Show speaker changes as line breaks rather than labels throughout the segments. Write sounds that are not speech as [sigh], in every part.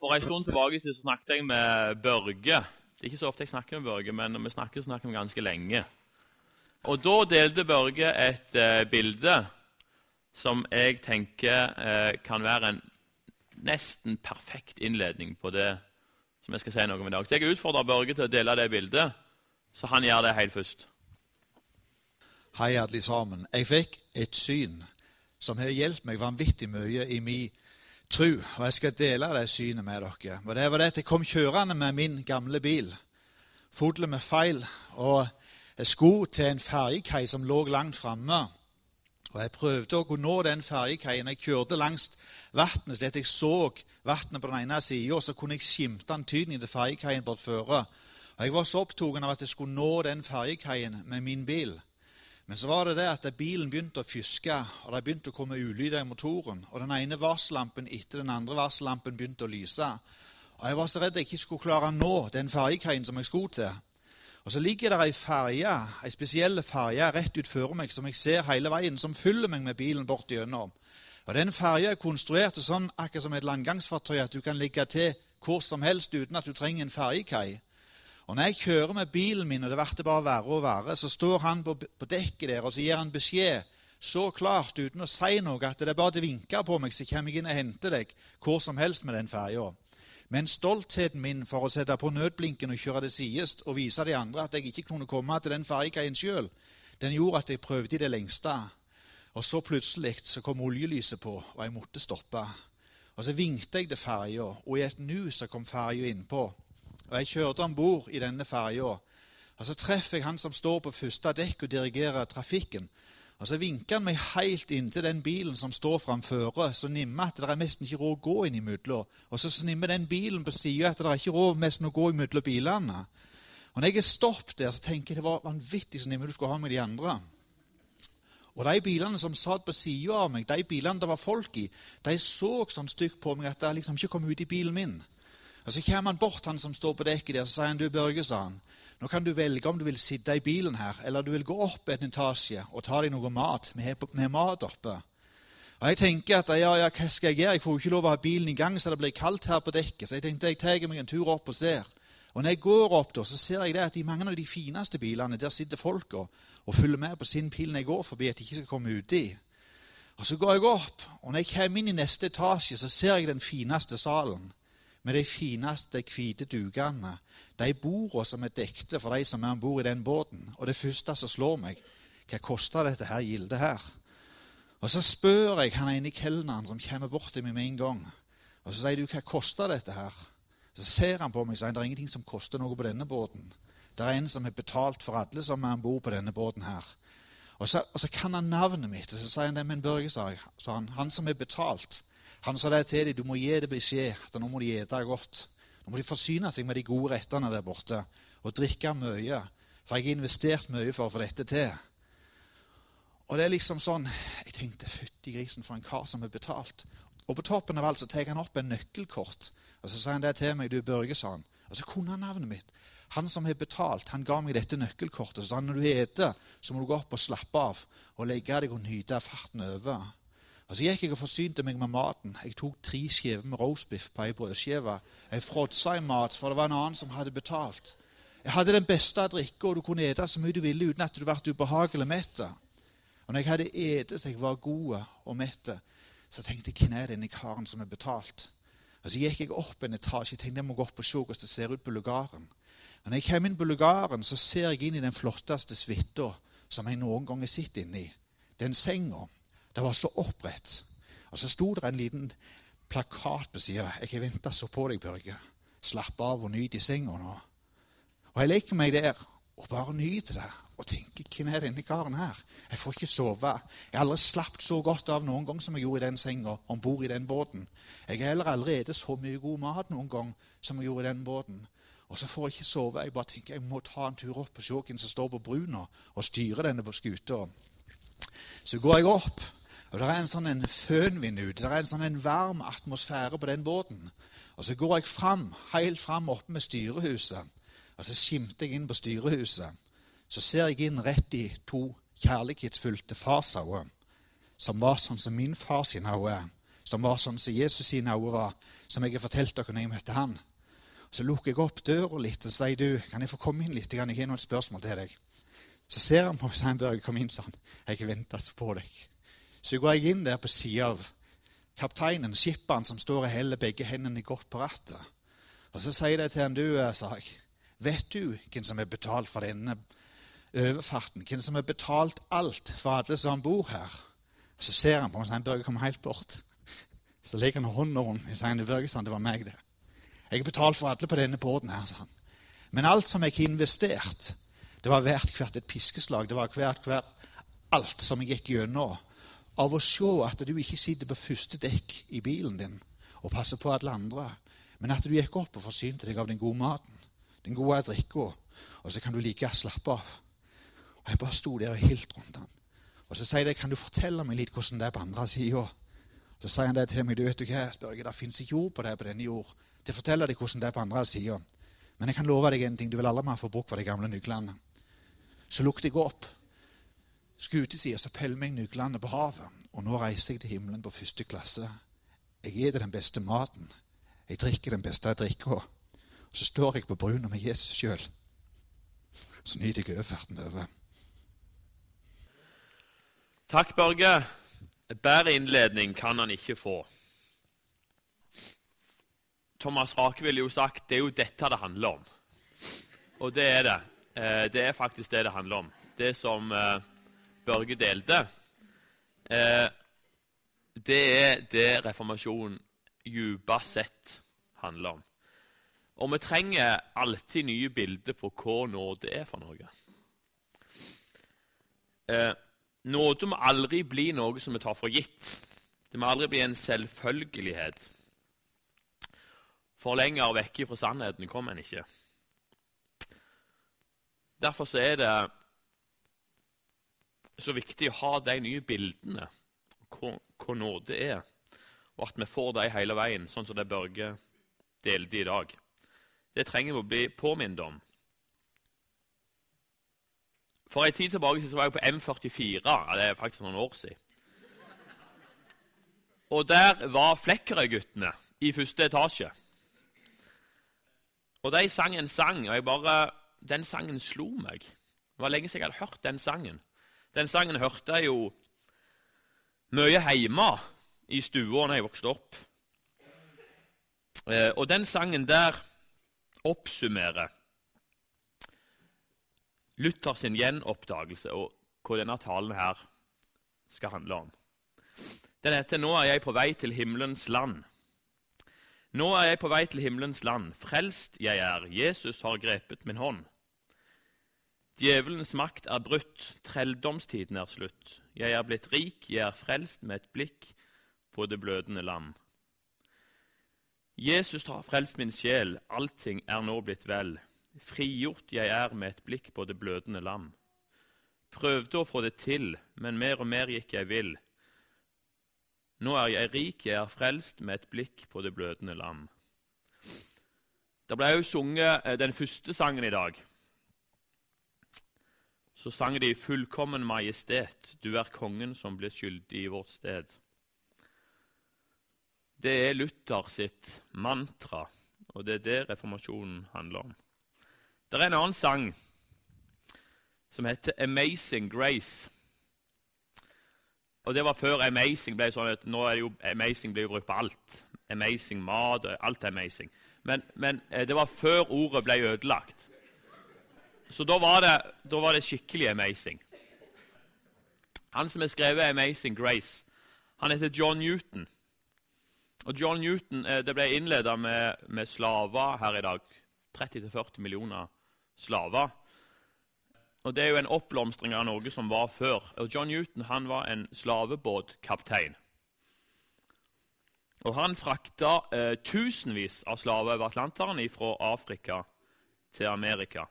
For en stund tilbake så snakket jeg med Børge. Det er ikke så ofte jeg snakker med Børge, men når vi snakker, så snakker vi ganske lenge. Og Da delte Børge et eh, bilde som jeg tenker eh, kan være en nesten perfekt innledning på det som jeg skal si noe om i dag. Så jeg utfordrer Børge til å dele det bildet, så han gjør det helt først.
Hei, alle sammen. Jeg fikk et syn som har hjulpet meg vanvittig mye i min tro. Og jeg skal dele det synet med dere. Og det var det at Jeg kom kjørende med min gamle bil, full med feil. og Jeg skulle til en ferjekai som lå langt framme. Og Jeg prøvde å nå den ferjekaien. Jeg kjørte langs vannet, slik at jeg så vannet på den ene sida, og så kunne jeg skimte antydningen til ferjekaien bortføre. Og Jeg var så opptatt av at jeg skulle nå den ferjekaien med min bil. Men så var det det at bilen begynte å fyske, og det begynte å komme ulyder i motoren. Og den ene varsellampen etter den andre varsellampen begynte å lyse. Og Jeg var så redd jeg ikke skulle klare å nå den ferjekaien som jeg skulle til. Og Så ligger det ei ferje, ei spesiell ferje rett utfor meg som jeg ser hele veien, som følger meg med bilen bort gjennom. Og Den ferja er konstruert sånn akkurat som et landgangsfartøy, at du kan ligge til hvor som helst uten at du trenger en ferjekai. Og Når jeg kjører med bilen min, og det blir bare verre og verre, så står han på, dekket der og så gir han beskjed så klart uten å si noe at det er bare å vinke på meg, så kommer jeg inn og henter deg hvor som helst med den ferja. Men stoltheten min for å sette på nødblinken og kjøre det sides og vise de andre at jeg ikke kunne komme til den ferjekaien sjøl, den gjorde at jeg prøvde i det lengste. Og så plutselig så kom oljelyset på, og jeg måtte stoppe. Og Så vinkte jeg til ferja, og i et nu så kom ferja innpå. Og Jeg kjørte om bord i denne ferja. Og så treffer jeg han som står på første dekk og dirigerer trafikken. Og Så vinker han meg helt inntil den bilen som står framføre, så nimme at det er nesten ikke råd å gå inn imellom. Og så snimmer den bilen på sida at det er ikke råd nesten å gå imellom bilene. Og når jeg er stoppet der, så tenker jeg det var vanvittig så nimme du skulle ha med de andre. Og de bilene som satt på sida av meg, de bilene det var folk i, de så sånn stygt på meg at jeg liksom ikke kom ut i bilen min. Og Så kommer han bort, han som står på dekket der, så sier han, du Børge, sa han, nå kan du velge om du vil sitte i bilen her, eller du vil gå opp en etasje og ta deg noe mat. Vi har mat oppe. Og Jeg tenker at ja, ja, hva skal jeg gjøre? Jeg får jo ikke lov å ha bilen i gang, så det blir kaldt her på dekket. Så jeg tenkte jeg tar meg en tur opp og ser. Og når jeg går opp, da, så ser jeg det at i mange av de fineste bilene der sitter folk og, og følger med på sin pil når jeg går forbi, at de ikke skal komme uti. Og Så går jeg opp, og når jeg kommer inn i neste etasje, så ser jeg den fineste salen med de fineste hvite dukene, de bordene som er dekte for de som er om bord i den båten. Og det første som slår meg, hva koster dette her gildet her? Og så spør jeg han ene kelneren som kommer bort til meg med en gang. Og så sier du, hva koster dette her? Så ser han på meg og sier det er ingenting som koster noe på denne båten. Det er en som har betalt for alle som er om bord på denne båten her. Og så, og så, kan han navnet mitt, og så sier han det. Men Børge, sa han, han som har betalt, han sa det til dem, du må gi det beskjed at nå må de ete godt. Nå må de forsyne seg med de gode rettene der borte og drikke mye. For jeg har investert mye for å få dette til. Og det er liksom sånn Jeg tenkte fytti grisen for en kar som har betalt. Og på toppen av alt så tar han opp en nøkkelkort. Og så sier han det til meg. Du, Børge, sa han. Og så kunne han navnet mitt. Han som har betalt, han ga meg dette nøkkelkortet. Så sa han når du eter, så må du gå opp og slappe av og legge deg og nyte farten over. Og Så gikk jeg og forsynte meg med maten. Jeg tok tre skiver med roastbiff på ei brødskive. Jeg fråtsa i mat, for det var en annen som hadde betalt. Jeg hadde den beste av drikke, og du kunne ete så mye du ville uten at du ble ubehagelig mett. Og når jeg hadde spist så jeg var god og mett, så tenkte jeg hvem er denne karen som er betalt? Og Så gikk jeg opp en etasje. Jeg tenkte jeg må gå opp og se hvordan det ser ut på lugaren. Og når jeg kommer inn på lugaren, så ser jeg inn i den flotteste suita som jeg noen gang har sett inni. Den senga det var så opprett. Og så sto det en liten plakat på sida. 'Jeg har venta så på deg, Børge. Slapp av og nyt i senga nå.' Og jeg legger meg der og bare nyter det og tenker 'Hvem er denne karen her?' Jeg får ikke sove. Jeg har aldri slappet så godt av noen gang som jeg gjorde i den senga om bord i den båten. Jeg har heller spist så mye god mat noen gang som jeg gjorde i den båten. Og så får jeg ikke sove. Jeg bare tenker jeg må ta en tur opp på se hvem som står på bruna og styrer denne på skuta. Så går jeg opp og Det er en sånn en fønvind ute. Det er en sånn en varm atmosfære på den båten. Og Så går jeg fram, helt fram oppe med styrehuset. Og Så skimter jeg inn på styrehuset. Så ser jeg inn rett i to kjærlighetsfylte farsauer, som var sånn som min far sin øyne som var sånn som Jesus sine øyne var, som jeg har fortalt dere når jeg møtte han. Så lukker jeg opp døra litt og sier du, kan jeg få komme inn litt? Jeg har noen spørsmål til deg. Så ser han på meg og Børge, kom inn, sånn. Jeg har venta på deg. Så går jeg inn der på sida av kapteinen, skipperen, som står og heller begge hendene godt på rattet. Og så sier jeg til han, du, eh, sa jeg, vet du hvem som er betalt for denne overfarten? Hvem som har betalt alt for alle som bor her? Så ser han på meg og sier, Børge, kom helt bort. [laughs] Så legger han hånda rundt meg og sier, Børge, det var meg, det. Jeg har betalt for alle på denne båten her, sa han. Men alt som jeg har investert, det var hvert hvert et piskeslag. Det var hvert hvert alt som jeg gikk gjennom. Av å se at du ikke sitter på første dekk i bilen din og passer på alle andre, men at du gikk opp og forsynte deg av den gode maten, den gode drikka, og så kan du like slappe av. Og Jeg bare sto der og hilt rundt han. Og så sier jeg, 'Kan du fortelle meg litt hvordan det er på andre sida?' Så sier han det til meg. 'Du vet du hva, Børge, det fins ikke ord på det på denne jord.' til å fortelle deg hvordan det er på andre sida. Men jeg kan love deg en ting, du vil aldri mer få bruk for de gamle nøklene. Så lukter jeg opp skutesida, så peller meg nøklene på havet. Og nå reiser jeg til himmelen på første klasse. Jeg spiser den beste maten. Jeg drikker den beste jeg drikker. Og så står jeg på bruna med Jesus sjøl. Så nyter jeg overfarten over.
Takk, Børge. Bedre innledning kan han ikke få. Thomas Rake ville jo sagt det er jo dette det handler om. Og det er det. Eh, det er faktisk det det handler om. Det som eh, Børge delte, eh, det er det reformasjonen dypest sett handler om. Og vi trenger alltid nye bilder på hva nåde er for noe. Eh, nåde må aldri bli noe som vi tar for gitt. Det må aldri bli en selvfølgelighet. For lenger vekk fra sannheten kommer en ikke. Derfor er det så viktig å ha de nye bildene, hva, hva nåde er, og at vi får de hele veien, sånn som det Børge delte i dag. Det trenger vi å bli påminnet om. For en tid tilbake så var jeg på M44. det er faktisk noen år siden. Og der var Flekkerøy-guttene i første etasje. Og de sang en sang, og bare, den sangen slo meg. Det var lenge siden jeg hadde hørt den sangen. Den sangen hørte jeg jo mye hjemme i stua da jeg vokste opp. Eh, og den sangen der oppsummerer Luther sin gjenoppdagelse og hva denne talen her skal handle om. Den heter 'Nå er jeg på vei til himmelens land'. Nå er jeg på vei til himmelens land. Frelst jeg er. Jesus har grepet min hånd. Djevelens makt er brutt. Trelldomstiden er slutt. Jeg er blitt rik, jeg er frelst med et blikk på det blødende lam. Jesus har frelst min sjel, allting er nå blitt vel. Frigjort jeg er med et blikk på det blødende lam. Prøvde å få det til, men mer og mer gikk jeg vill. Nå er jeg rik, jeg er frelst, med et blikk på det blødende lam. Det ble jo sunget eh, den første sangen i dag. Så sang de 'Fullkommen majestet, du er kongen som ble skyldig i vårt sted'. Det er Luther sitt mantra, og det er det reformasjonen handler om. Det er en annen sang som heter 'Amazing Grace'. Og det var før Amazing ble sånn at nå er det jo Amazing blir brukt på alt. Amazing mat, alt er amazing. Men, men, eh, det var før ordet ble ødelagt. Så da var, det, da var det skikkelig amazing. Han som har skrevet 'Amazing Grace', han heter John Newton. Og John Newton, eh, Det ble innleda med, med slaver her i dag. 30-40 millioner slaver. Og Det er jo en oppblomstring av noe som var før. Og John Newton han var en slavebåtkaptein. Og Han frakta eh, tusenvis av slaver over Atlanteren fra Afrika til Amerika.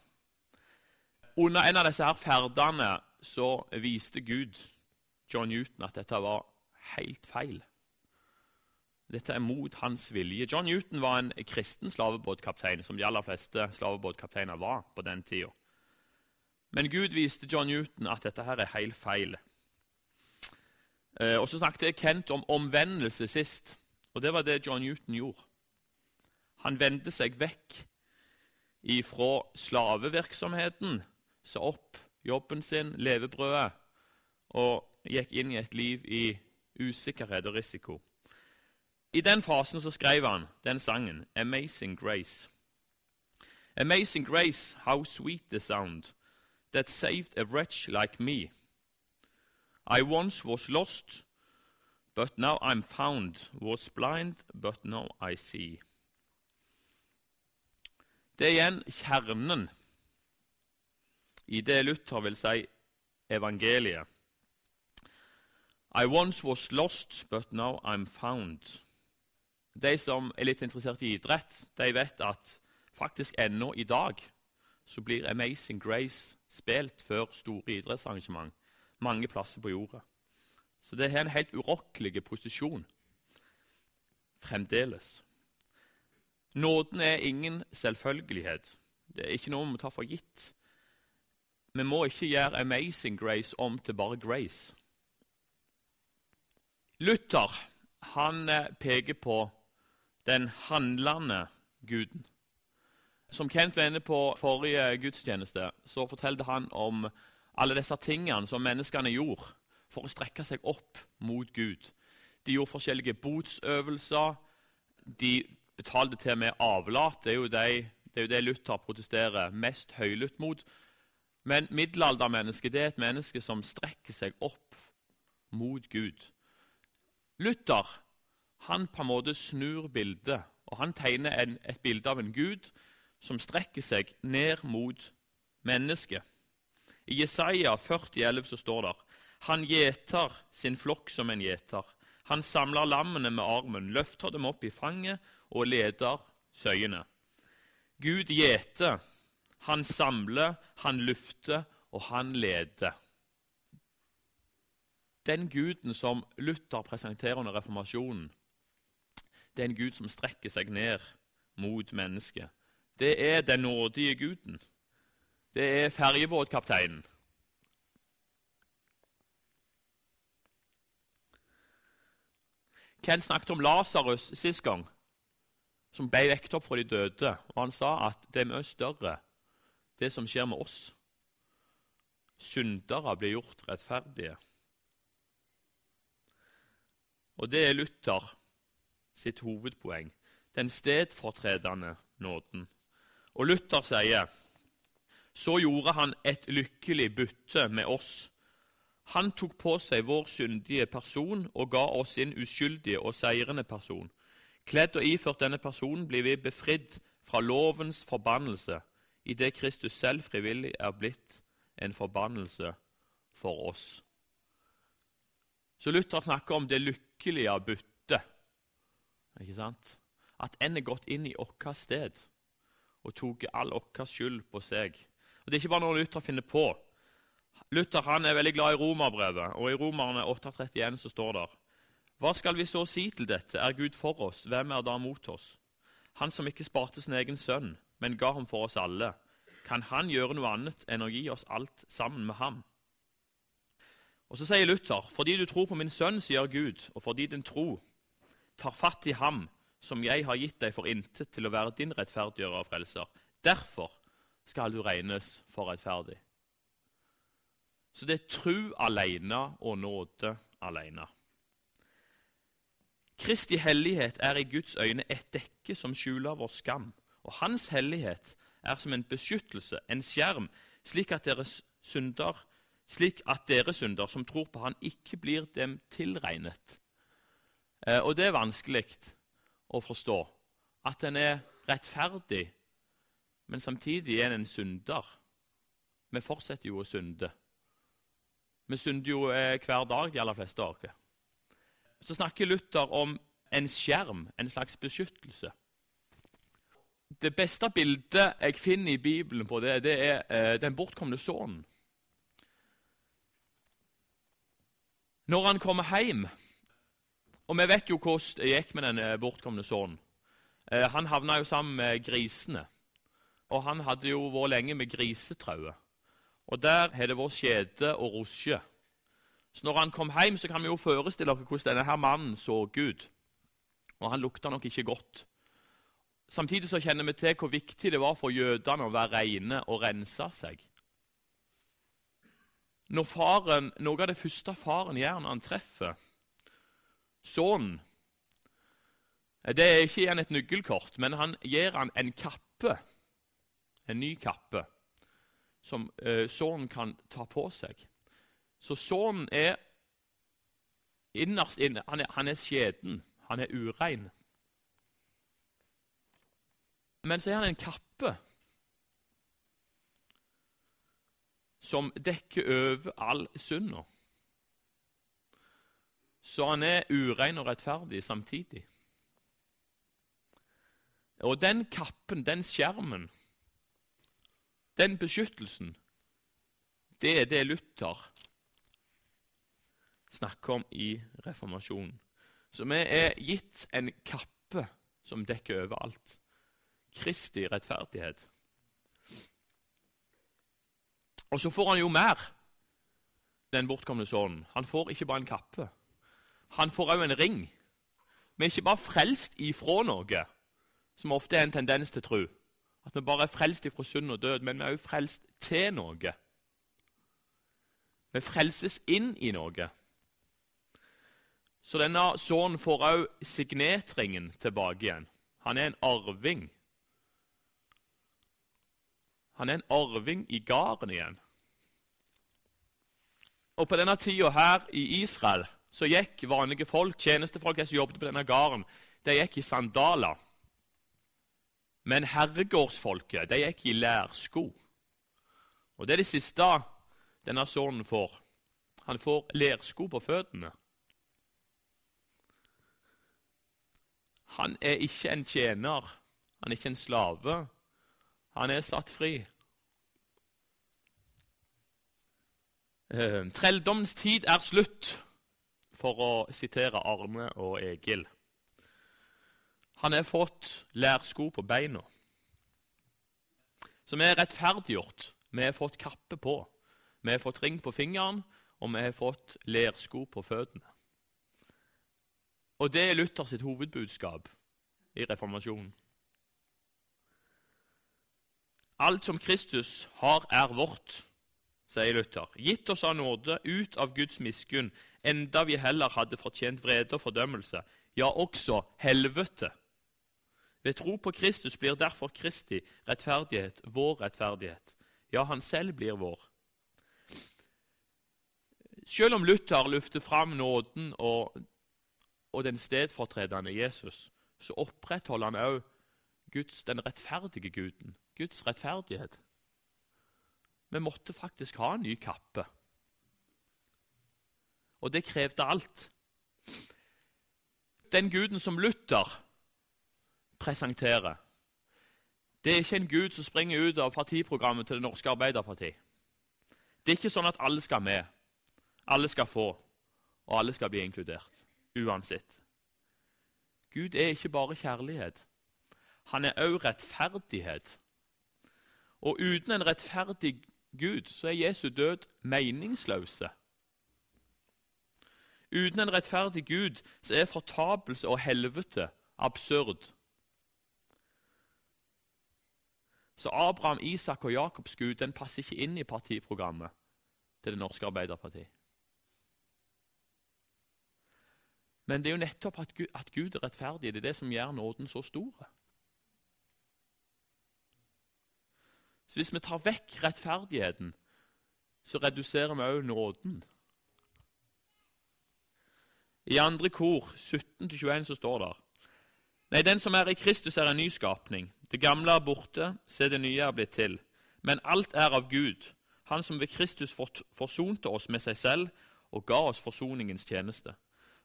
Under en av disse her ferdene så viste Gud John Newton at dette var helt feil. Dette er mot hans vilje. John Newton var en kristen slavebåtkaptein, som de aller fleste slavebåtkapteiner var på den tida. Men Gud viste John Newton at dette her er helt feil. Eh, og Så snakket jeg Kent om omvendelse sist, og det var det John Newton gjorde. Han vendte seg vekk ifra slavevirksomheten, sa opp jobben sin, levebrødet, og gikk inn i et liv i usikkerhet og risiko. I den fasen så skrev han den sangen 'Amazing Grace'. Amazing grace, how sweet the sound that saved a wretch like me. I once was lost, but now I'm found, was blind, but now I see. Det er igjen kjernen i det Luther vil si evangeliet. I once was lost, but now I'm found. De som er litt interessert i idrett, de vet at faktisk ennå i dag så blir Amazing Grace spilt før store idrettsarrangement mange plasser på jorda. Så det har en helt urokkelig posisjon fremdeles. Nåden er ingen selvfølgelighet. Det er ikke noe vi må ta for gitt. Vi må ikke gjøre Amazing Grace om til bare Grace. Luther han eh, peker på den handlende guden. Som Kent var inne på forrige gudstjeneste, så fortalte han om alle disse tingene som menneskene gjorde for å strekke seg opp mot Gud. De gjorde forskjellige botsøvelser. De betalte til og med avlat. Det er jo det, det, er jo det Luther protesterer mest høylytt mot. Men middelaldermennesket er et menneske som strekker seg opp mot Gud. Luther han på en måte snur bildet, og han tegner en, et bilde av en gud som strekker seg ned mot mennesket. I Jesaja 40,11 så står det han gjeter sin flokk som en gjeter. Han samler lammene med armen, løfter dem opp i fanget og leder søyene. Gud gjeter, han samler, han lufter, og han leder. Den guden som Luther presenterer under reformasjonen, det er en gud som strekker seg ned mot mennesket. Det er den nådige guden. Det er ferjebåtkapteinen. Ken snakket om Lasarus sist gang, som ble vekket opp fra de døde. Og Han sa at det er mye større, det som skjer med oss. Syndere blir gjort rettferdige. Og det er Luther sitt hovedpoeng. Den stedfortredende nåden. Og Luther sier så gjorde han et lykkelig bytte med oss. Han tok på seg vår syndige person og ga oss sin uskyldige og seirende person. Kledd og iført denne personen blir vi befridd fra lovens forbannelse, idet Kristus selv frivillig er blitt en forbannelse for oss. Så Luther snakker om det lykkelige byttet. Ikke sant? At en er gått inn i vårt sted og tok all vår skyld på seg. Og Det er ikke bare noe Luther finner på. Luther han er veldig glad i romerbrevet, og i Romerne 8,31 så står det Hva skal vi så si til dette? Er Gud for oss? Hvem er da mot oss? Han som ikke sparte sin egen sønn, men ga ham for oss alle. Kan han gjøre noe annet enn å gi oss alt sammen med ham? Og Så sier Luther, fordi du tror på min sønn, sier Gud, og fordi din tro tar fatt i ham som jeg har gitt deg for intet til å være din rettferdiggjører og frelser. Derfor skal du regnes for rettferdig. Så det er tru alene og nåde alene. Kristi hellighet er i Guds øyne et dekke som skjuler vår skam. Og hans hellighet er som en beskyttelse, en skjerm, slik at dere synder, slik at dere synder som tror på Han, ikke blir dem tilregnet. Eh, og det er vanskelig å forstå. At en er rettferdig, men samtidig er en en synder. Vi fortsetter jo å synde. Vi synder jo eh, hver dag, de aller fleste av oss. Så snakker Luther om en skjerm, en slags beskyttelse. Det beste bildet jeg finner i Bibelen på det, det er eh, den bortkomne sønnen. Når han kommer hjem og vi vet jo hvordan det gikk med den eh, bortkomne sønnen. Eh, han havna jo sammen med grisene. Og han hadde jo vært lenge med grisetrauet. Og der har det vært skjede og rosje. Så når han kom hjem, så kan vi jo forestille oss hvordan denne her mannen så ut. Og han lukta nok ikke godt. Samtidig så kjenner vi til hvor viktig det var for jødene å være rene og rense seg. Når faren, Noe av det første faren gjør når han treffer sønnen Det er ikke igjen et nøkkelkort, men han gir han en kappe, en ny kappe, som eh, sønnen kan ta på seg. Så sønnen er innerst inne han er, er skjeden, han er urein. Men så er han en kappe som dekker over all synda. Så han er urein og rettferdig samtidig. Og den kappen, den skjermen, den beskyttelsen, det er det Luther snakker om i reformasjonen. Så vi er gitt en kappe som dekker over alt. Kristi rettferdighet. Og så får han jo mer, den bortkomne sønnen. Han får ikke bare en kappe. Han får òg en ring. Vi er ikke bare frelst ifra noe, som ofte er en tendens til tro. At vi bare er frelst ifra synd og død, men vi er òg frelst til noe. Vi frelses inn i noe. Så denne sønnen får òg signetringen tilbake igjen. Han er en arving. Han er en arving i gården igjen. Og På denne tida her i Israel så gikk vanlige folk, tjenestefolk som jobbet på denne gården, de gikk i sandaler. Men herregårdsfolket de gikk i lærsko. Og Det er det siste denne sønnen får. Han får lærsko på føttene. Han er ikke en tjener, han er ikke en slave. Han er satt fri. Eh, Trelldommens tid er slutt, for å sitere Arne og Egil. Han har fått lærsko på beina. Så vi er rettferdiggjort. Vi har fått kappe på. Vi har fått ring på fingeren, og vi har fått lærsko på føttene. Og det er Luther sitt hovedbudskap i reformasjonen. Alt som Kristus har, er vårt, sier Luther. Gitt oss av nåde ut av Guds miskunn, enda vi heller hadde fortjent vrede og fordømmelse, ja, også helvete. Ved tro på Kristus blir derfor Kristi rettferdighet vår rettferdighet. Ja, han selv blir vår. Selv om Luther lufter fram nåden og, og den stedfortredende Jesus, så opprettholder han òg den rettferdige guden, Guds rettferdighet. Vi måtte faktisk ha en ny kappe. Og det krevde alt. Den guden som Luther presenterer, det er ikke en gud som springer ut av partiprogrammet til Det norske Arbeiderparti. Det er ikke sånn at alle skal med, alle skal få, og alle skal bli inkludert. Uansett. Gud er ikke bare kjærlighet. Han er òg rettferdighet. Og uten en rettferdig Gud så er Jesu død meningsløse. Uten en rettferdig Gud så er fortapelse og helvete absurd. Så Abraham, Isak og Jakobs Gud den passer ikke inn i partiprogrammet til Det norske Arbeiderpartiet. Men det er jo nettopp at Gud, at Gud er rettferdig, det er det som gjør nåden så stor. Så hvis vi tar vekk rettferdigheten, så reduserer vi òg nåden. I andre kor, 17-21, så står det Nei, den som er i Kristus, er en ny skapning. Det gamle er borte, se det nye er blitt til. Men alt er av Gud, Han som ved Kristus forsonte oss med seg selv og ga oss forsoningens tjeneste.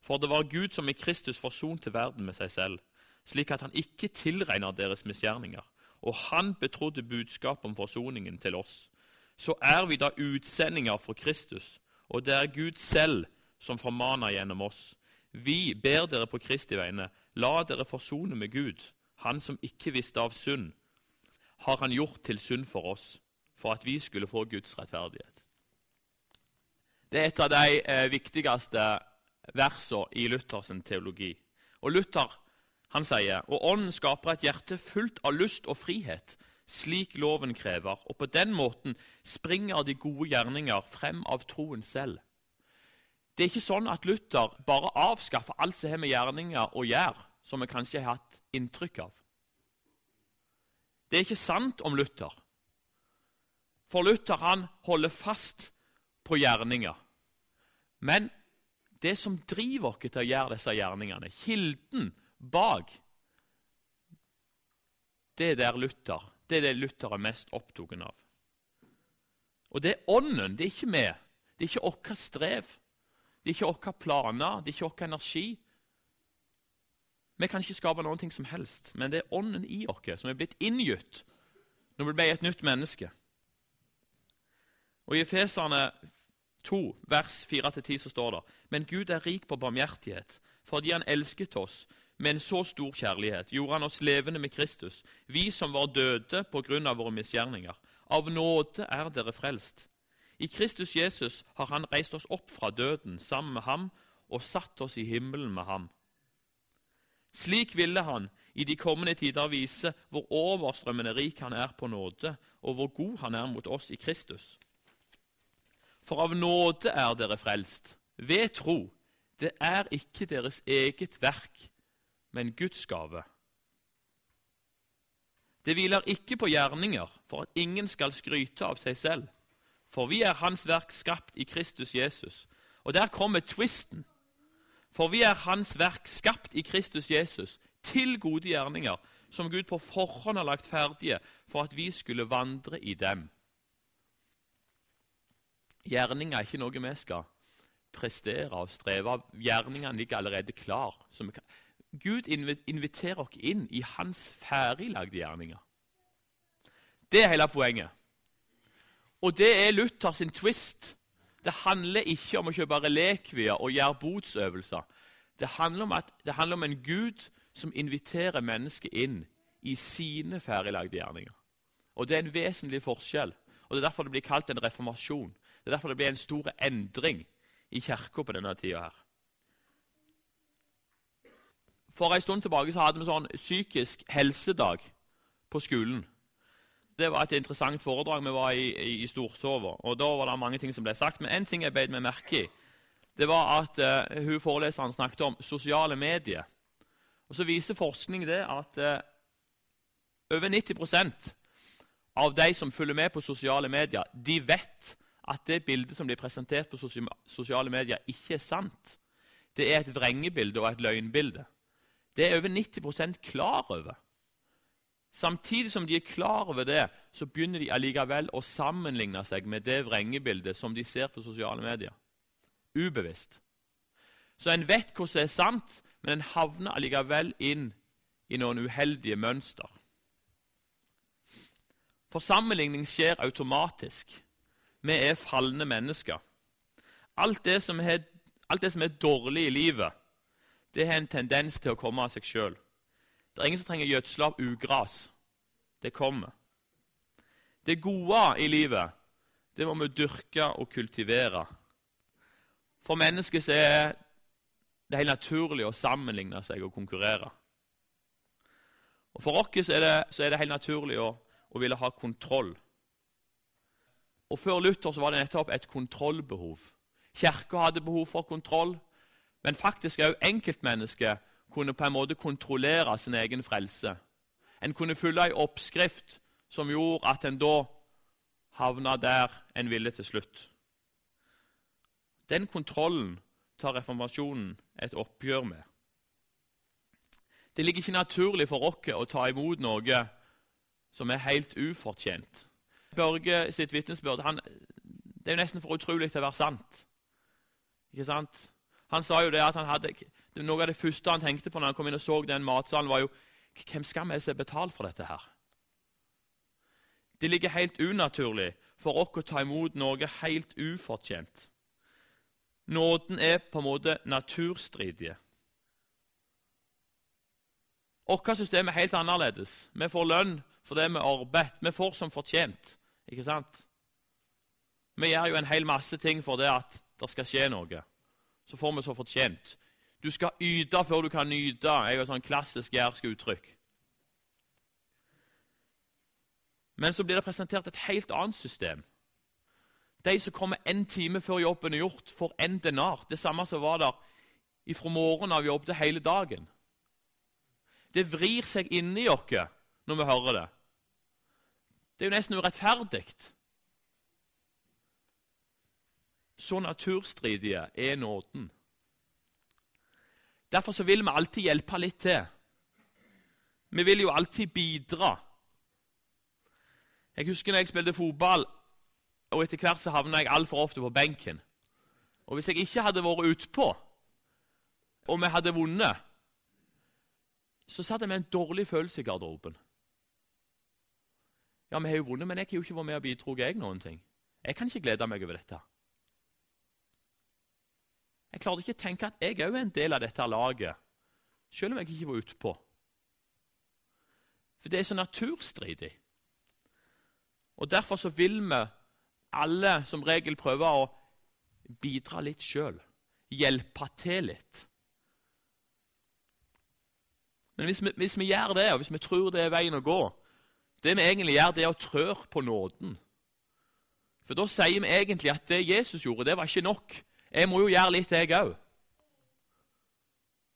For det var Gud som i Kristus forsonte verden med seg selv, slik at han ikke tilregner deres misgjerninger og han betrodde budskapet om forsoningen til oss, så er vi da utsendinger for Kristus, og det er Gud selv som formaner gjennom oss. Vi ber dere på Kristi vegne, la dere forsone med Gud. Han som ikke visste av synd, har han gjort til synd for oss, for at vi skulle få Guds rettferdighet. Det er et av de eh, viktigste versene i Luthers teologi. Og Luther han sier og ånden skaper et hjerte fullt av lyst og frihet, slik loven krever, og på den måten springer de gode gjerninger frem av troen selv. Det er ikke sånn at Luther bare avskaffer alt som har med gjerninger å gjøre, som vi kanskje har hatt inntrykk av. Det er ikke sant om Luther. For Luther han holder fast på gjerninger. Men det som driver oss til å gjøre disse gjerningene, kilden bak, det er der Luther, det er det Luther er mest opptatt av. Og det er ånden, det er ikke vi. Det er ikke vårt strev. Det er ikke våre planer, det er ikke vår energi. Vi kan ikke skape noe som helst, men det er ånden i oss som er blitt inngitt når vi ble et nytt menneske. Og I Efeserne 2, vers 4-10 så står det Men Gud er rik på barmhjertighet, fordi Han elsket oss med en så stor kjærlighet gjorde han oss levende med Kristus, vi som var døde på grunn av våre misgjerninger. Av nåde er dere frelst. I Kristus Jesus har Han reist oss opp fra døden sammen med ham og satt oss i himmelen med ham. Slik ville han i de kommende tider vise hvor overstrømmende rik han er på nåde, og hvor god han er mot oss i Kristus. For av nåde er dere frelst, ved tro. Det er ikke deres eget verk, men Guds gave. Det hviler ikke på gjerninger for at ingen skal skryte av seg selv. For vi er Hans verk skapt i Kristus Jesus. Og der kommer twisten. For vi er Hans verk skapt i Kristus Jesus til gode gjerninger, som Gud på forhånd har lagt ferdige for at vi skulle vandre i dem. Gjerninger er ikke noe vi skal prestere og streve av. Gjerningene ligger allerede klar. Gud inviterer oss inn i hans ferdiglagde gjerninger. Det er hele poenget. Og det er Luther sin twist. Det handler ikke om å kjøpe relekvier og gjøre botsøvelser. Det handler, om at, det handler om en Gud som inviterer mennesket inn i sine ferdiglagde gjerninger. Og Det er en vesentlig forskjell. Og Det er derfor det blir kalt en reformasjon. Det er derfor det blir en stor endring i kirka på denne tida. her. For en stund tilbake så hadde vi sånn psykisk helsedag på skolen. Det var et interessant foredrag. Vi var i, i, i Stortova, og da var det mange ting som ble sagt. Men én ting jeg beit meg merke i, det var at uh, hun foreleseren snakket om sosiale medier. Og Så viser forskning det at uh, over 90% av de som følger med på sosiale medier, de vet at det bildet som blir presentert på sosiale medier, ikke er sant. Det er et vrengebilde og et løgnbilde. Det er over 90% klar over. Samtidig som de er klar over det, så begynner de allikevel å sammenligne seg med det vrengebildet som de ser på sosiale medier. Ubevisst. Så en vet hva som er sant, men en havner allikevel inn i noen uheldige mønster. For sammenligning skjer automatisk. Vi er falne mennesker. Alt det som er, alt det som er dårlig i livet, det har en tendens til å komme av seg sjøl. Det er ingen som trenger gjødsle av ugras. Det kommer. Det gode i livet det må vi dyrke og kultivere. For mennesket er det helt naturlig å sammenligne seg og konkurrere. Og For oss er er det helt naturlig å, å ville ha kontroll. Og Før Luther var det nettopp et kontrollbehov. Kirka hadde behov for kontroll. Men faktisk òg enkeltmennesket kunne på en måte kontrollere sin egen frelse. En kunne følge ei oppskrift som gjorde at en da havna der en ville til slutt. Den kontrollen tar reformasjonen et oppgjør med. Det ligger ikke naturlig for oss å ta imot noe som er helt ufortjent. Børge sitt vitnesbyrd Det er jo nesten for utrolig til å være sant. Ikke sant? Han sa jo det at han hadde, Noe av det første han tenkte på når han kom inn og så den matsalen, var jo hvem skal vi se betalt for dette her? Det ligger helt unaturlig for oss å ta imot noe helt ufortjent. Nåden er på en måte naturstridige. Vårt system er helt annerledes. Vi får lønn for det vi arbeider. Vi får som fortjent. Ikke sant? Vi gjør jo en hel masse ting for det at det skal skje noe. Så får vi så fortjent. Du skal yte før du kan nyte, er jo et sånn klassisk jærsk uttrykk. Men så blir det presentert et helt annet system. De som kommer en time før jobben er gjort, får en denar. Det samme som var der fra morgenen av jobb til hele dagen. Det vrir seg inni oss når vi hører det. Det er jo nesten urettferdig. Så naturstridige er nåden. Derfor så vil vi alltid hjelpe litt til. Vi vil jo alltid bidra. Jeg husker når jeg spilte fotball, og etter hvert så havna jeg altfor ofte på benken. Og Hvis jeg ikke hadde vært utpå, og vi hadde vunnet, så satt jeg med en dårlig følelse i garderoben. Ja, vi har jo vunnet, men jeg har jo ikke vært med og bidratt noen ting. Jeg kan ikke glede meg over dette. Jeg klarte ikke å tenke at jeg òg er en del av dette laget, selv om jeg ikke var utpå. For det er så naturstridig. Og Derfor så vil vi alle som regel prøve å bidra litt sjøl. Hjelpe til litt. Men hvis vi, hvis vi, gjør det, og hvis vi tror det er veien å gå Det vi egentlig gjør, det er å trør på nåden. For da sier vi egentlig at det Jesus gjorde, det var ikke nok. Jeg må jo gjøre litt, jeg òg.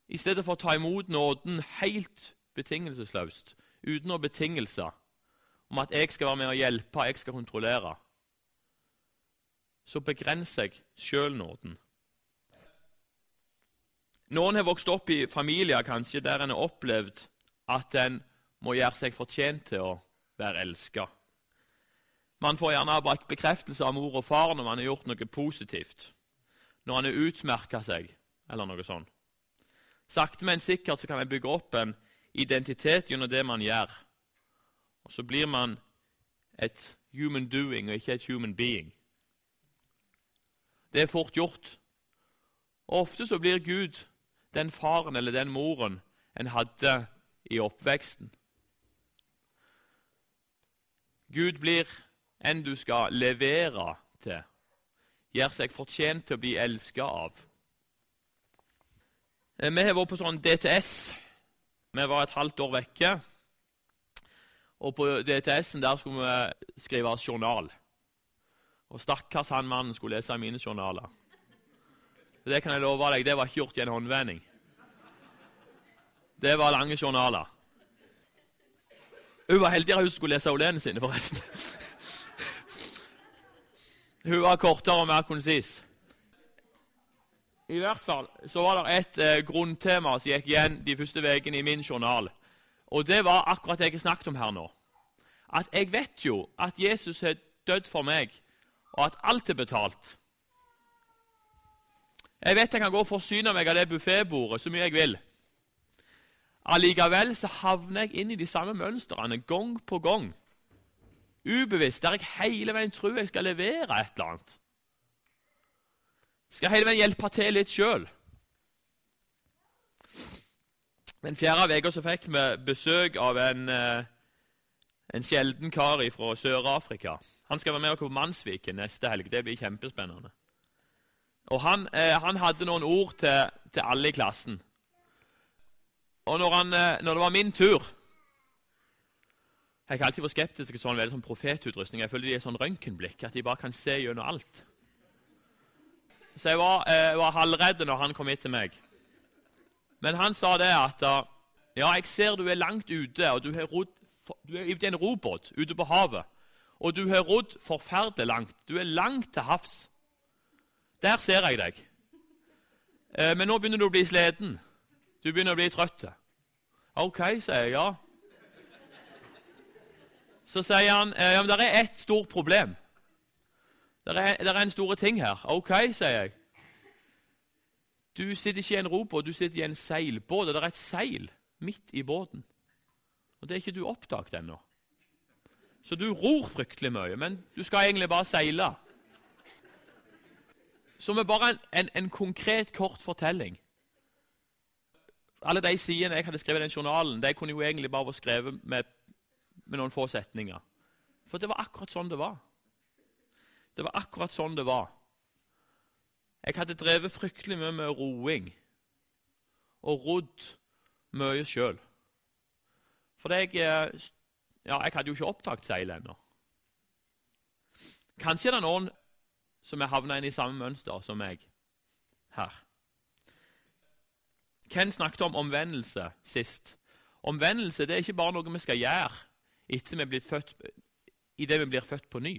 I stedet for å ta imot nåden helt betingelsesløst, uten noen betingelser, om at jeg skal være med og hjelpe, jeg skal kontrollere, så begrenser jeg sjøl nåden. Noen har vokst opp i familier kanskje der en har opplevd at en må gjøre seg fortjent til å være elska. Man får gjerne bekreftelse av mor og far når man har gjort noe positivt, når han har utmerka seg, eller noe sånt. Sakte, men sikkert så kan en bygge opp en identitet gjennom det man gjør. Og så blir man et human doing og ikke et human being. Det er fort gjort. Og Ofte så blir Gud den faren eller den moren en hadde i oppveksten. Gud blir en du skal levere til, gjør seg fortjent til å bli elska av. Eh, vi har vært på sånn DTS. Vi var et halvt år vekke. Og på DTS-en der skulle vi skrive journal. Og stakkars han mannen skulle lese mine journaler. Det kan jeg love deg, det var ikke gjort i en håndvending. Det var lange journaler. Hun var heldigere hun skulle lese Olene sine, forresten. Hun var kortere og mer konsis. I hvert fall så var det et eh, grunntema som gikk igjen de første ukene i min journal. Og det var akkurat det jeg har snakket om her nå. At jeg vet jo at Jesus har dødd for meg, og at alt er betalt. Jeg vet jeg kan gå og forsyne meg av det buffetbordet så mye jeg vil. Allikevel så havner jeg inn i de samme mønstrene gang på gang. Ubevisst, der jeg hele veien tror jeg skal levere et eller annet. Skal hele veien hjelpe til litt sjøl. Den fjerde uka fikk vi besøk av en, eh, en sjelden kar fra Sør-Afrika. Han skal være med oss på Mannsviken neste helg. Det blir kjempespennende. Og Han, eh, han hadde noen ord til, til, alle i klassen. Og når, han, eh, når, det var min tur Jeg har alltid vært skeptisk til sånn, sånn profetutrustning. Jeg føler de er sånn røntgenblikk, at de bare kan se gjennom alt. Så jeg var, eh, var halvredd når han kom hit til meg. Men han sa det at ja, jeg ser du er langt ute, og du, rodd, du er i en robåt ute på havet. Og du har rodd forferdelig langt. Du er langt til havs. Der ser jeg deg. Eh, men nå begynner du å bli sliten. Du begynner å bli trøtt. OK, sier jeg. Ja. Så sier han eh, ja, men det er ett stort problem. Det er, er, en stor ting her. OK, sier jeg. Du sitter ikke i en robåt, du sitter i en seilbåt, og det er et seil midt i båten. Og Det er ikke du oppdaget ennå. Så du ror fryktelig mye, men du skal egentlig bare seile. Så med bare en, en, en konkret, kort fortelling. Alle de sidene jeg hadde skrevet i den journalen, de kunne jo egentlig bare vært skrevet med, med noen få setninger. For det var akkurat sånn det var. Det var akkurat sånn det var. Jeg hadde drevet fryktelig mye med roing og rodd mye sjøl. For jeg, eh, ja, jeg hadde jo ikke opptatt seilet ennå. Kanskje det er noen som er havna inn i samme mønster som meg her. Ken snakket om omvendelse sist. Omvendelse det er ikke bare noe vi skal gjøre etter vi blir født, i det vi blir født på ny.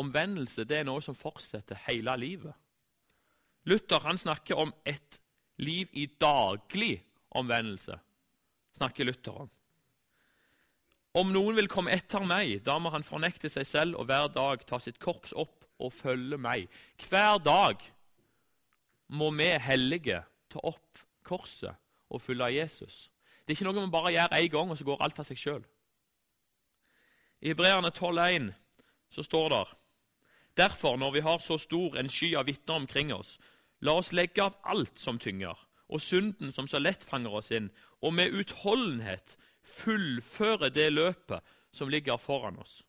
Omvendelse det er noe som fortsetter hele livet. Luther han snakker om et liv i daglig omvendelse. snakker Luther om. Om noen vil komme etter meg, da må han fornekte seg selv og hver dag ta sitt korps opp og følge meg. Hver dag må vi hellige ta opp korset og følge Jesus. Det er ikke noe man bare gjør én gang, og så går alt av seg sjøl. I Hebreerne 12,1 så står det Derfor, når vi har så stor en sky av vitner omkring oss, la oss legge av alt som tynger, og synden som så lett fanger oss inn, og med utholdenhet fullføre det løpet som ligger foran oss.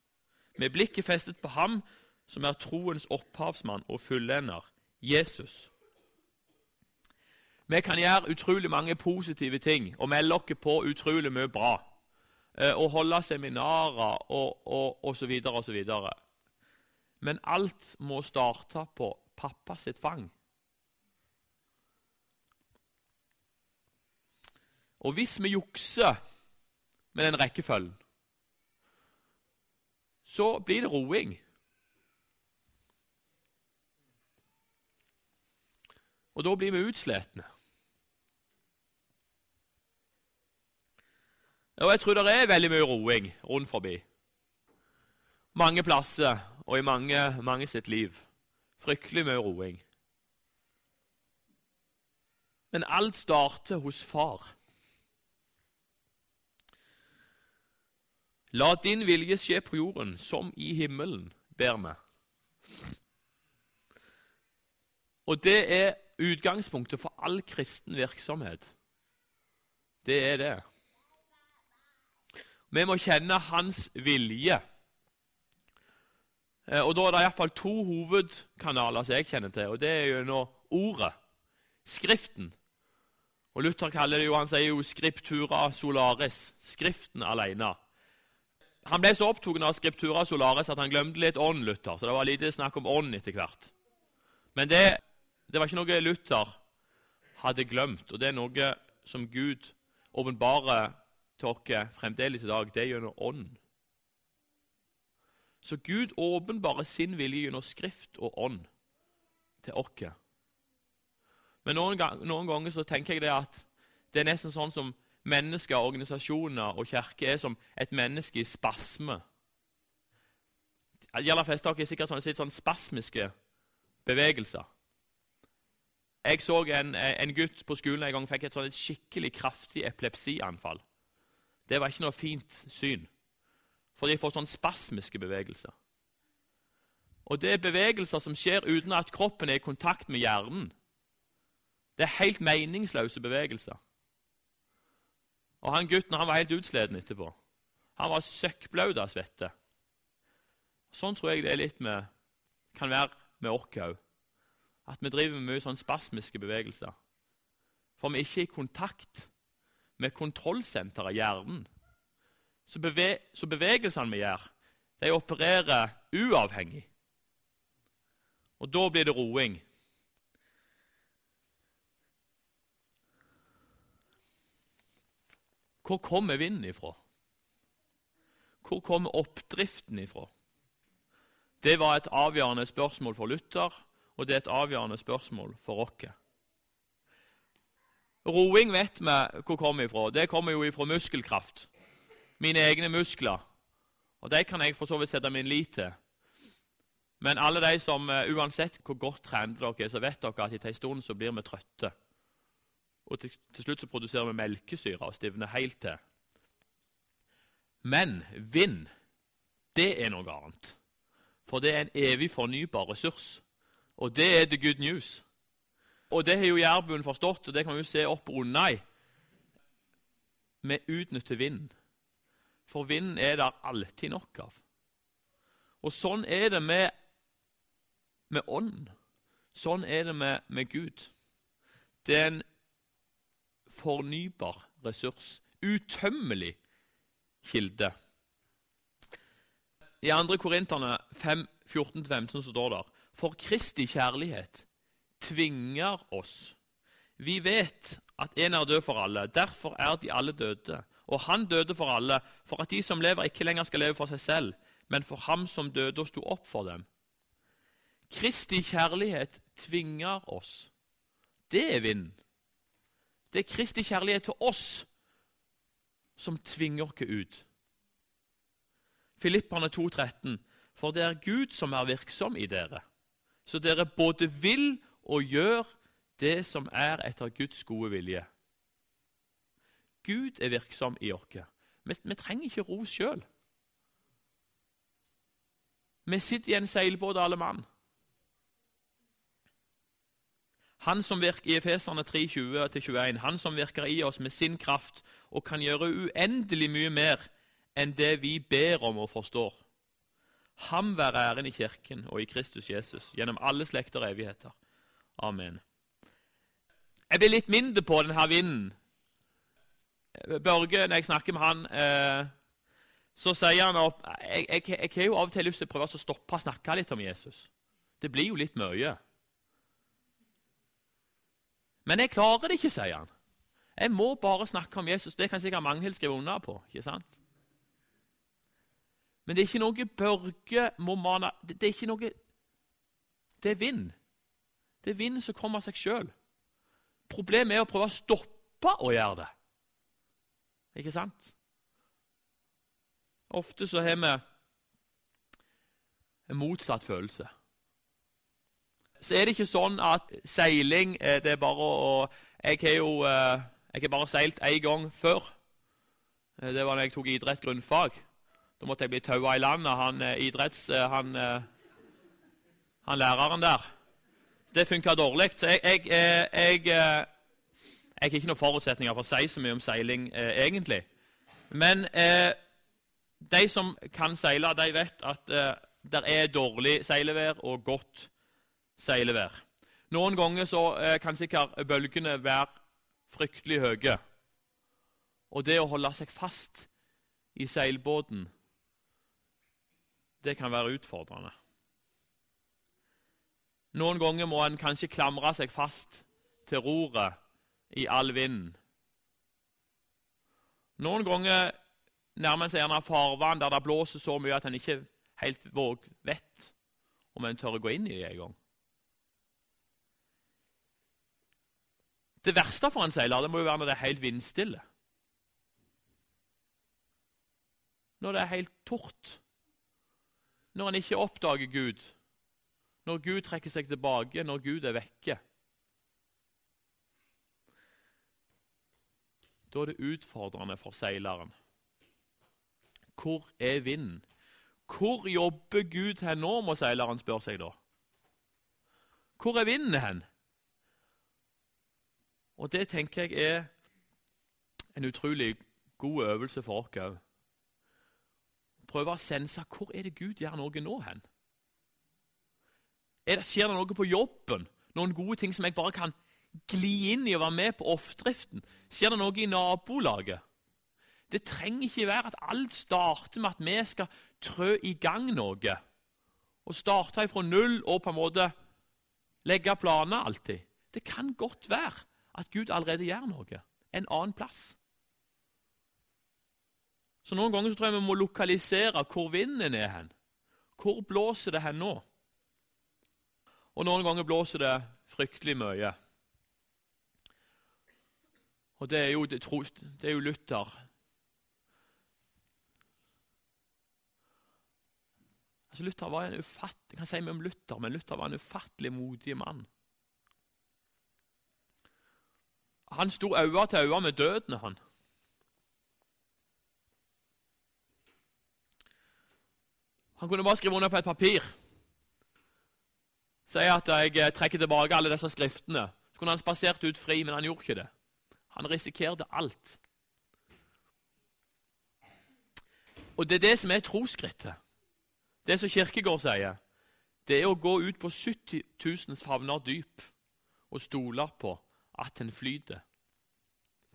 Med blikket festet på ham som er troens opphavsmann og fullender, Jesus. Vi kan gjøre utrolig mange positive ting og melde oss på utrolig mye bra. Eh, og holde seminarer og, og, og så videre og så videre. Men alt må starte på pappa sitt fang. Og hvis vi jukser med den rekkefølgen, så blir det roing. Og da blir vi utsletne. Og jeg tror det er veldig mye roing rundt forbi. Mange plasser og i mange, mange sitt liv. Fryktelig mye roing. Men alt starter hos far. La din vilje skje på jorden som i himmelen, ber vi. Og det er utgangspunktet for all kristen virksomhet. Det er det. Vi må kjenne hans vilje. Eh, og Da er det iallfall to hovedkanaler som jeg kjenner til. og Det er nå ordet, Skriften. Og Luther kaller det jo, han sier jo 'scriptura solaris', Skriften alene. Han ble så opptatt av Scriptura solaris at han glemte litt ånd, Luther. Så det var lite snakk om ånd etter hvert. Men det det var ikke noe Luther hadde glemt, og det er noe som Gud åpenbarer til oss fremdeles i dag. Det er gjennom ånd. Så Gud åpenbarer sin vilje gjennom Skrift og ånd til oss. Men noen, noen, ganger så tenker jeg det at det er nesten sånn som mennesker, organisasjoner og kirke er som et menneske i spasme. De aller fleste av dere er sikkert sånn, sånn spasmiske bevegelser. Jeg så en, en, gutt på skolen en gang fikk et, sånn, skikkelig kraftig epilepsianfall. Det var ikke noe fint syn, for de får sånn spasmiske bevegelser. Og det er bevegelser som skjer uten at kroppen er i kontakt med hjernen. Det er helt meningsløse bevegelser. Og han Gutten han var helt utsleden etterpå. Han var søkkblaut av svette. Sånn tror jeg det er litt med, kan være med oss òg at vi driver med mye sånn spasmiske bevegelser. For vi er ikke i kontakt med kontrollsenteret, hjernen. Så, beve så bevegelsene vi gjør, de opererer uavhengig. Og da blir det roing. Hvor kommer vinden ifra? Hvor kommer oppdriften ifra? Det var et avgjørende spørsmål for Luther og det er et avgjørende spørsmål for oss. Roing vet vi hvor kommer ifra. Det kommer jo ifra muskelkraft. Mine egne muskler. Og De kan jeg for så vidt sette min lit til. Men alle de som, eh, uansett hvor godt trente dere er, så vet dere at etter en stund så blir vi trøtte. Og til, til slutt så produserer vi melkesyre og stivner helt til. Men vind, det er noe annet. For det er en evig fornybar ressurs. Og det er the good news. Og det har jo jærbuen forstått, og det kan vi jo se opp Brunei. Vi utnytter vind. For vind er der alltid nok av. Og sånn er det med, med ånd. Sånn er det med, med Gud. Det er en fornybar ressurs. Utømmelig kilde. I 2. Korinterne 5, 14-15 står det For Kristi kjærlighet tvinger oss. Vi vet at en er død for alle, derfor er de alle døde. Og han døde for alle, for at de som lever, ikke lenger skal leve for seg selv, men for ham som døde og sto opp for dem. Kristi kjærlighet tvinger oss. Det er vinden. Det er Kristi kjærlighet til oss som tvinger oss ut. Filipperne 2,13.: For det er Gud som er virksom i dere, så dere både vil og gjør det som er etter Guds gode vilje. Gud er virksom i oss. Vi, vi trenger ikke ro sjøl. Vi sitter i en seilbåt, alle mann. Han som virker i Efeserne 3.20-21, han som virker i oss med sin kraft og kan gjøre uendelig mye mer enn det vi ber om og forstår. Ham være æren i Kirken og i Kristus Jesus gjennom alle slekter og evigheter. Amen. Jeg blir litt mindre på denne vinden. Børge, når jeg snakker med han, eh, så sier han at jeg, har jo av og til lyst til å prøve å stoppe å snakke litt om Jesus. Det blir jo litt mye. Men jeg klarer det ikke, sier han. Jeg må bare snakke om Jesus. Det kan sikkert Magnhild skrive under på. ikke sant? Men det er ikke noe Børge må mane det er ikke noe Det er vind. Det er vind som kommer av seg sjøl. Problemet er å prøve å stoppe å gjøre det. Ikke sant? Ofte så har vi en motsatt følelse. Så er det ikke sånn at seiling eh, det er bare å Jeg har jo eh, jeg har bare seilt én gang før. Eh, det var da jeg tok idrett grunnfag. Da måtte jeg bli taua i land av han idretts... Han, han læreren der. Det funka dårlig. Så jeg, jeg, jeg, jeg, har ikke noen forutsetninger for å si så mye om seiling, egentlig. Men eh, de som kan seile, de vet at eh, det er dårlig seilevær og godt seilevær. Noen ganger så eh, kan sikkert bølgene være fryktelig høye. Og det å holde seg fast i seilbåten, det kan være utfordrende. Noen ganger må en kanskje klamre seg fast til roret i all vinden. Noen ganger nærmer en seg gjerne farvann der det blåser så mye at en ikke helt våg, vet om en tør å gå inn i det engang. Det verste for en seiler det må jo være når det er helt vindstille. Når det er helt tort. Når en ikke oppdager Gud. Når Gud trekker seg tilbake, når Gud er vekke. Da er det utfordrende for seileren. Hvor er vinden? Hvor jobber Gud hen nå, må seileren spørre seg da. Hvor er vinden hen? Og det tenker jeg er en utrolig god øvelse for oss òg. Prøve å sense hvor er det Gud gjør noe nå hen? Det, skjer det noe på jobben? Noen gode ting som jeg bare kan gli inn i og være med på oppdriften? Skjer det noe i nabolaget? Det trenger ikke være at alt starter med at vi skal trø i gang noe. Og starte fra null og på en måte legge planer alltid. Det kan godt være at Gud allerede gjør noe en annen plass. Så Noen ganger så tror jeg vi må lokalisere hvor vinden er hen. Hvor blåser det hen nå? Og noen ganger blåser det fryktelig mye. Og det er jo, det, det er jo Luther. Altså Luther var en ufatt, jeg kan si mye om Luther, men Luther var en ufattelig modig mann. Han sto øye til øye med døden, han. Han kunne bare skrive under på et papir. Si at jeg eh, trekker tilbake alle disse skriftene. Så kunne han spasert ut fri, men han gjorde ikke det. Han risikerte alt. Og det er det som er trosskrittet. Det som Kirkegård sier. det er å gå ut på 70 000 favner dyp og stole på at den flyter.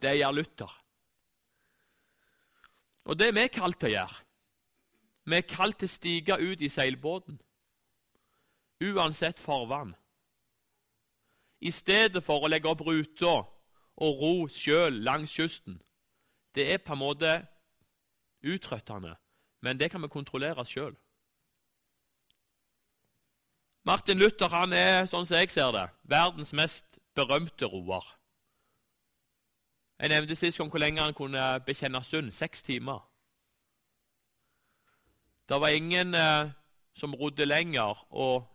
Det gjør Luther. Og det er vi kalt til å gjøre. Vi er kalt til å stige ut i seilbåten, uansett farvann. I stedet for å legge opp ruta og ro sjøl langs kysten. Det er på en måte utrøttende, men det kan vi kontrollere sjøl. Martin Luther han er, sånn som jeg ser det, verdens mest berømte roer. Jeg nevnte sist om hvor lenge han kunne bekjenne synd. Seks timer. Det var ingen eh, som rodde lenger og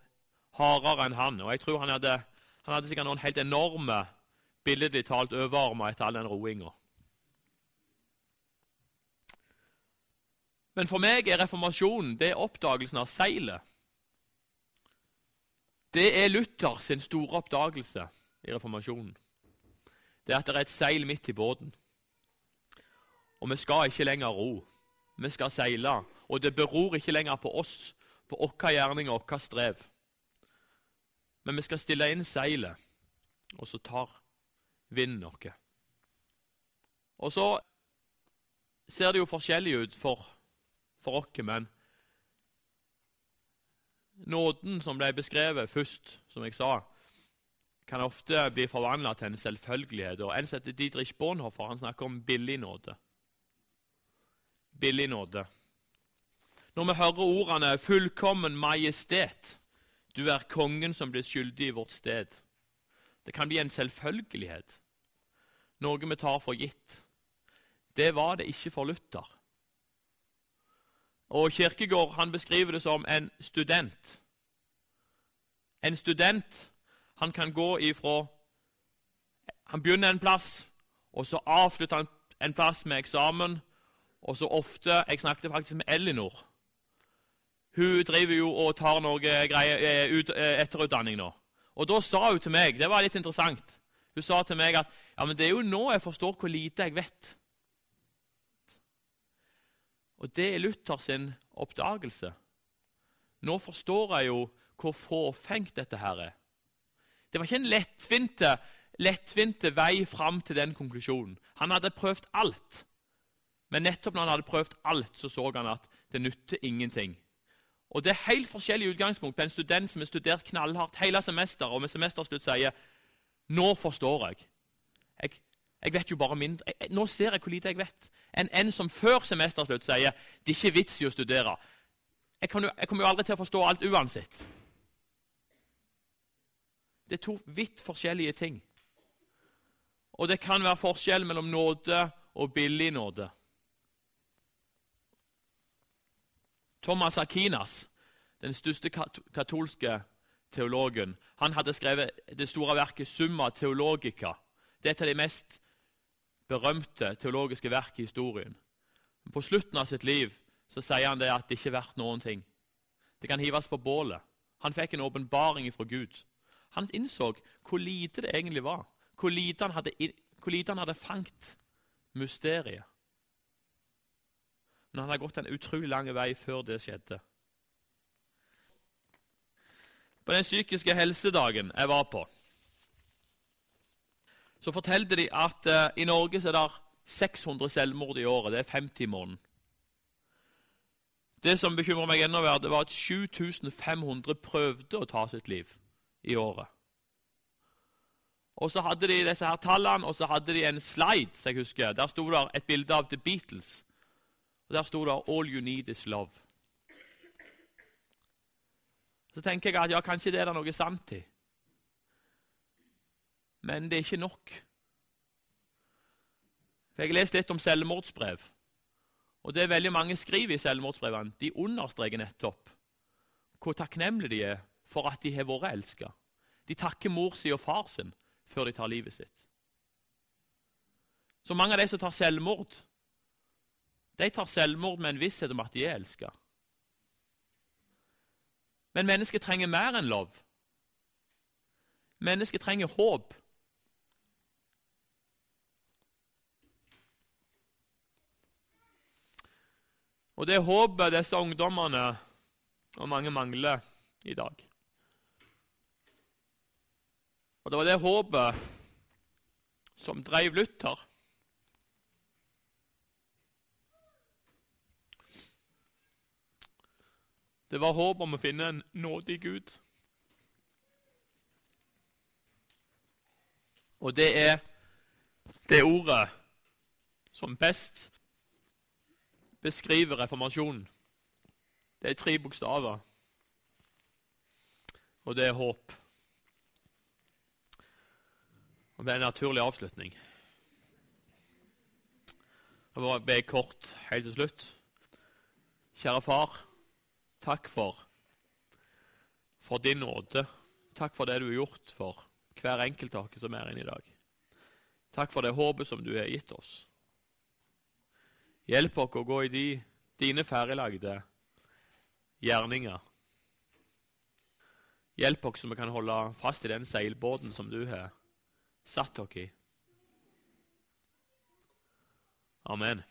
hardere enn han. Og jeg tror han hadde, han hadde sikkert noen helt enorme, billedlig talt, overarmer etter all den roinga. Men for meg er reformasjonen det er oppdagelsen av seilet. Det er Luther sin store oppdagelse i reformasjonen. Det er at det er et seil midt i båten. Og vi skal ikke lenger ro. Vi skal seile. Og det beror ikke lenger på oss, på våre gjerninger og våre strev. Men vi skal stille inn seilet, og så tar vinden noe. Og så ser det jo forskjellig ut for, for oss, men Nåden som ble beskrevet først, som jeg sa, kan ofte bli forvandla til en selvfølgelighet. Og En setter Dietrich Bonhoffer, han snakker om billig nåde. Billig nåde. Når vi hører ordene 'fullkommen majestet', 'du er kongen som blir skyldig i vårt sted', det kan bli en selvfølgelighet, noe vi tar for gitt. Det var det ikke for Luther. Og Kirkegård han beskriver det som en student. En student han kan gå ifra Han begynner en plass, og så avslutter han en plass med eksamen. Og så ofte Jeg snakket faktisk med Elinor. Hun driver jo og tar noe greier, eh, ut, eh, etterutdanning nå. Og da sa hun til meg Det var litt interessant. Hun sa til meg at ja, men det er jo nå jeg forstår hvor lite jeg vet. Og det er Luther sin oppdagelse. Nå forstår jeg jo hvor fåfengt dette her er. Det var ikke en lettvinte, lettvinte vei fram til den konklusjonen. Han hadde prøvd alt. Men nettopp når han hadde prøvd alt, så så han at det nytter ingenting. Og Det er helt forskjellig utgangspunkt på en student som har studert knallhardt hele semesteret, og med semesterslutt sier 'Nå forstår jeg'. jeg. Jeg vet jo bare mindre. Jeg, nå ser jeg hvor lite jeg vet. Enn en som før semesterslutt sier 'det er ikke vits i å studere'. Jeg, jo, jeg kommer jo aldri til å forstå alt uansett. Det er to vidt forskjellige ting. Og det kan være forskjell mellom nåde og billig nåde. Thomas Akinas, den største katolske teologen, han hadde skrevet det store verket 'Summa Theologica'. Det er et av de mest berømte teologiske verk i historien. Men på slutten av sitt liv så sier han det at det ikke er verdt noen ting. Det kan hives på bålet. Han fikk en åpenbaring fra Gud. Han innså hvor lite det egentlig var, hvor lite han hadde, hvor lite han hadde fangt mysteriet. Men han hadde gått en utrolig lang vei før det skjedde. På den psykiske helsedagen jeg var på, så fortalte de at uh, i Norge er det 600 selvmord i året. Det er 50 i måneden. Det som bekymrer meg enda mer, det var at 7500 prøvde å ta sitt liv i året. Og så hadde de disse her tallene, og så hadde de en slide. jeg husker. Der sto det et bilde av The Beatles. Og Der sto det 'All you need is love'. Så tenker jeg at ja, kanskje det er det noe sant i. Men det er ikke nok. For Jeg har lest litt om selvmordsbrev. Og det er veldig mange skriver i selvmordsbrevene. De understreker nettopp hvor takknemlige de er for at de har vært elska. De takker mor si og far sin før de tar livet sitt. Så mange av de som tar selvmord, de tar selvmord med en visshet om at de er elska. Men mennesket trenger mer enn lov. Mennesket trenger håp. Og det håpet disse ungdommene og mange mangler, i dag. Og det var det håpet som drev Luther. Det var håp om å finne en nådig Gud. Og det er det ordet som best beskriver reformasjonen. Det er tre bokstaver, og det er håp. Og det er en naturlig avslutning. Jeg vil be kort helt til slutt. Kjære far, takk for, for din nåde. Takk for det du har gjort for hver enkelt av oss som er inne i dag. Takk for det håpet som du har gitt oss. Hjelp oss å gå i de, dine ferdiglagde gjerninger. Hjelp oss så vi kan holde fast i den seilbåten som du har satt oss i. Amen.